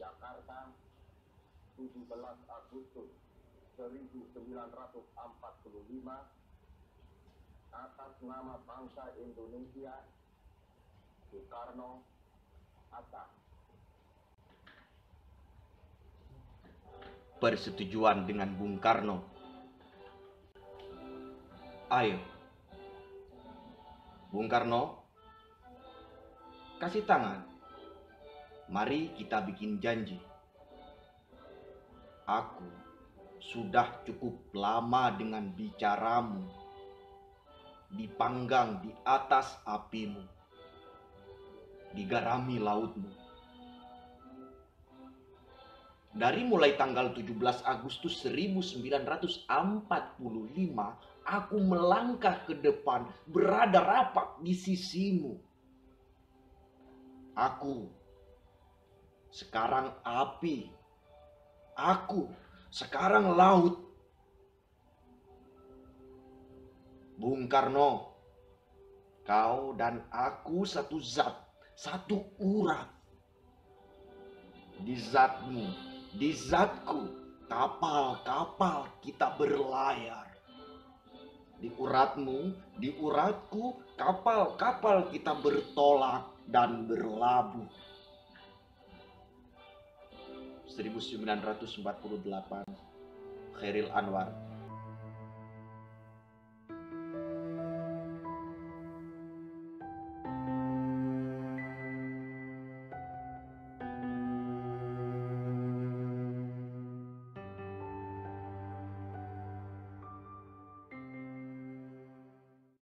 Jakarta, 17 Agustus 1945 atas nama bangsa Indonesia Soekarno Hatta. Persetujuan dengan Bung Karno. Ayo. Bung Karno, kasih tangan. Mari kita bikin janji. Aku sudah cukup lama dengan bicaramu. Dipanggang di atas apimu. Digarami lautmu. Dari mulai tanggal 17 Agustus 1945, aku melangkah ke depan, berada rapat di sisimu. Aku sekarang api. Aku sekarang laut. Bung Karno, kau dan aku satu zat, satu urat. Di zatmu, di zatku, kapal-kapal kita berlayar. Di uratmu, di uratku, kapal-kapal kita bertolak dan berlabuh. 1948 Khairil Anwar